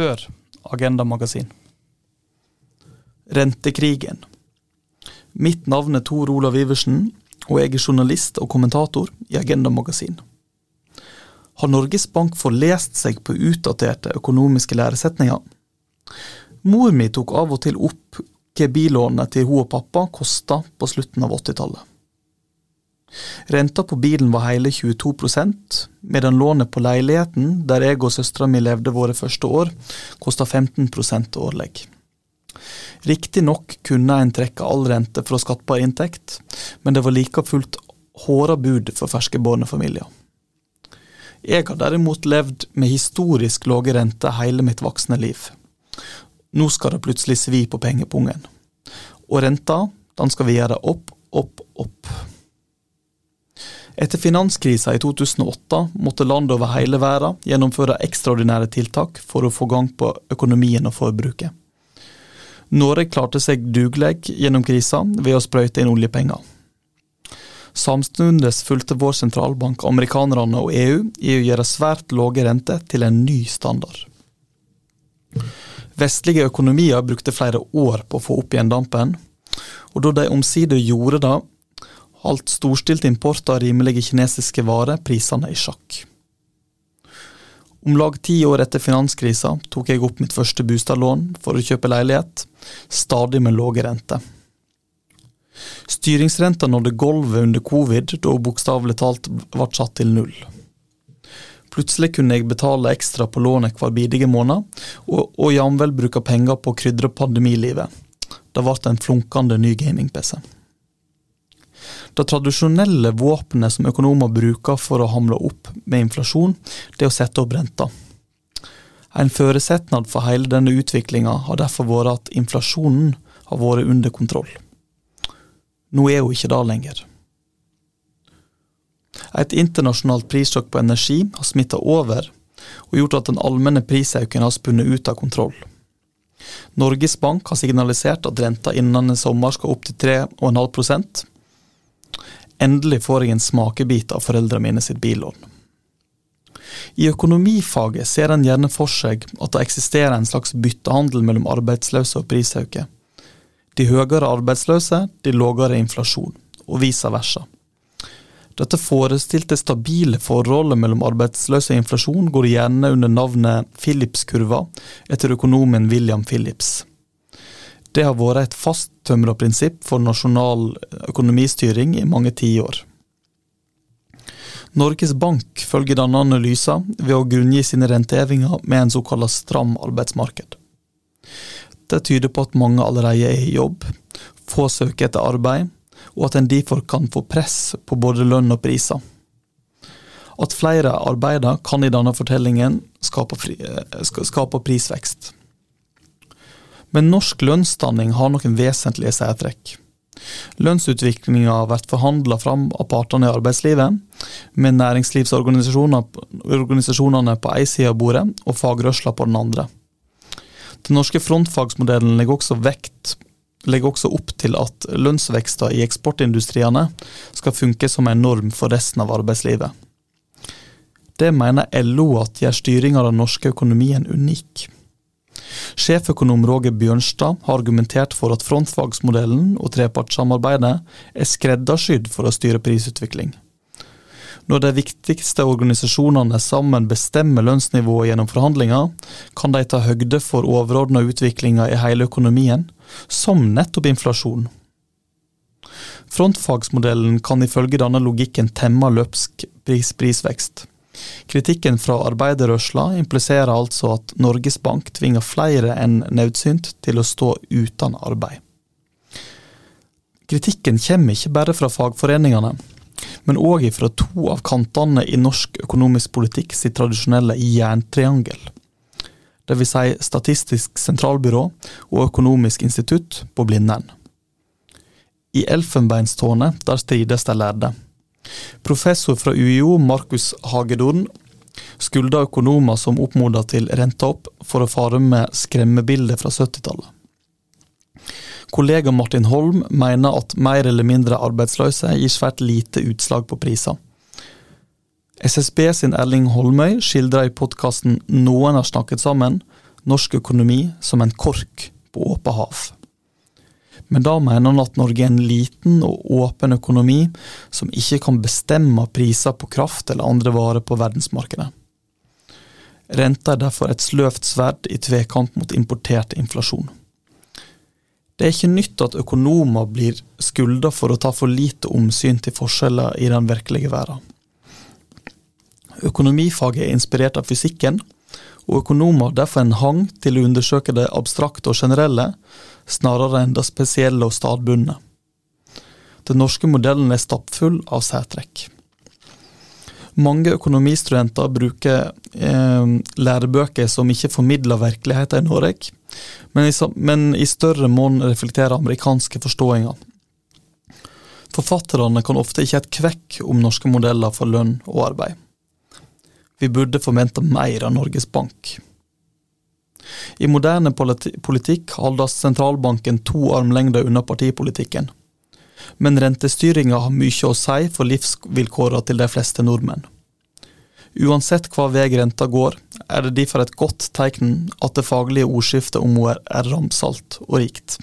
Hør Agenda Magasin. Rentekrigen. Mitt navn er Tor Olav Iversen, og jeg er journalist og kommentator i Agenda Magasin. Har Norges Bank forlest seg på utdaterte økonomiske læresetninger? Mor mi tok av og til opp hva billånet til hun og pappa kosta på slutten av 80-tallet. Renta på bilen var hele 22% medan lånet på leiligheten, der jeg og søstera mi levde våre første år, kosta 15% årlig. Riktignok kunne en trekke all rente fra skattbar inntekt, men det var like fullt håra bud for ferske barnefamilier. Jeg har derimot levd med historisk lave renter hele mitt voksne liv. Nå skal det plutselig svi på pengepungen. Og renta, den skal videre opp, opp, opp. Etter finanskrisa i 2008 måtte land over hele verden gjennomføre ekstraordinære tiltak for å få gang på økonomien og forbruket. Norge klarte seg dugelig gjennom krisa ved å sprøyte inn oljepenger. Samtidig fulgte vår sentralbank amerikanerne og EU i å gjøre svært lave renter til en ny standard. Vestlige økonomier brukte flere år på å få opp igjen dampen, og da de omsider gjorde det, holdt storstilt import av rimelige kinesiske varer prisene i sjakk. Om lag ti år etter finanskrisa tok jeg opp mitt første bostadlån for å kjøpe leilighet, stadig med lave renter. Styringsrenta nådde gulvet under covid, da bokstavelig talt ble satt til null. Plutselig kunne jeg betale ekstra på lånet hver bidige måned, og, og jamvel bruke penger på å krydre pandemilivet. Det ble en flunkende ny gaming-PC. Det tradisjonelle våpenet som økonomer bruker for å hamle opp med inflasjon, det er å sette opp renta. En føresetnad for hele denne utviklinga har derfor vært at inflasjonen har vært under kontroll. Nå er hun ikke det lenger. Et internasjonalt prissjokk på energi har smitta over og gjort at den allmenne prisøkningen har spunnet ut av kontroll. Norges Bank har signalisert at renta innen sommer skal opp til 3,5 Endelig får jeg en smakebit av foreldrene mine sitt billån. I økonomifaget ser en gjerne for seg at det eksisterer en slags byttehandel mellom arbeidsløse og prisøkning. De høyere arbeidsløse, de lavere inflasjon, og vice versa. Dette forestilte stabile forholdet mellom arbeidsløse og inflasjon går gjerne under navnet Philips-kurva, etter økonomen William Phillips. Det har vært et fasttømra prinsipp for nasjonal økonomistyring i mange tiår. Norges Bank følger denne analysen ved å grunngi sine rentehevinger med en såkalt stram arbeidsmarked. Det tyder på at mange allerede er i jobb, få søker etter arbeid, og at en derfor kan få press på både lønn og priser. At flere arbeider kan i denne fortellingen skape, fri, eh, skape prisvekst. Men norsk lønnsdanning har noen vesentlige særtrekk. Lønnsutviklinga har vært forhandla fram av partene i arbeidslivet, med næringslivsorganisasjonene på én side av bordet og fagrørsla på den andre. Den norske frontfagsmodellen legger også, vekt, legger også opp til at lønnsvekster i eksportindustriene skal funke som en norm for resten av arbeidslivet. Det mener LO at gjør styring av den norske økonomien unik. Sjeføkonom Roger Bjørnstad har argumentert for at frontfagsmodellen og trepartssamarbeidet er skreddersydd for å styre prisutvikling. Når de viktigste organisasjonene sammen bestemmer lønnsnivået gjennom forhandlinger, kan de ta høgde for overordna utviklinger i hele økonomien, som nettopp inflasjon. Frontfagsmodellen kan ifølge denne logikken temme løpsk pris prisvekst. Kritikken fra arbeiderrørsla impliserer altså at Norges Bank tvinger flere enn nødsynt til å stå uten arbeid. Kritikken kommer ikke bare fra fagforeningene, men òg fra to av kantene i norsk økonomisk politikk sitt tradisjonelle jerntriangel. Dvs. Si Statistisk sentralbyrå og Økonomisk institutt på Blindern. I Elfenbeinstårnet der strides de lærde. Professor fra UiO, Markus Hagedorn, skylder økonomer som oppmoder til renteopp for å fare med skremmebilder fra 70-tallet. Kollega Martin Holm mener at mer eller mindre arbeidsløse gir svært lite utslag på priser. SSB sin Erling Holmøy skildrer i podkasten Noen har snakket sammen norsk økonomi som en kork på åpent hav. Men da mener han at Norge er en liten og åpen økonomi som ikke kan bestemme priser på kraft eller andre varer på verdensmarkedet. Renta er derfor et sløvt sverd i tvekant mot importert inflasjon. Det er ikke nytt at økonomer blir skylda for å ta for lite omsyn til forskjeller i den virkelige verden. Økonomifaget er inspirert av fysikken, og økonomer har derfor en hang til å undersøke det abstrakte og generelle, snarere enn det spesielle og stadbundne. Den norske modellen er stappfull av særtrekk. Mange økonomistudenter bruker eh, lærebøker som ikke formidler virkeligheten i Norge, men i, men i større monn reflekterer amerikanske forståinger. Forfatterne kan ofte ikke et kvekk om norske modeller for lønn og arbeid. Vi burde forvente mer av Norges Bank. I moderne politikk holdes sentralbanken to armlengder unna partipolitikken. Men rentestyringa har mye å si for livsvilkårene til de fleste nordmenn. Uansett hva vei renta går, er det derfor et godt tegn at det faglige ordskiftet om henne er ramsalt og rikt.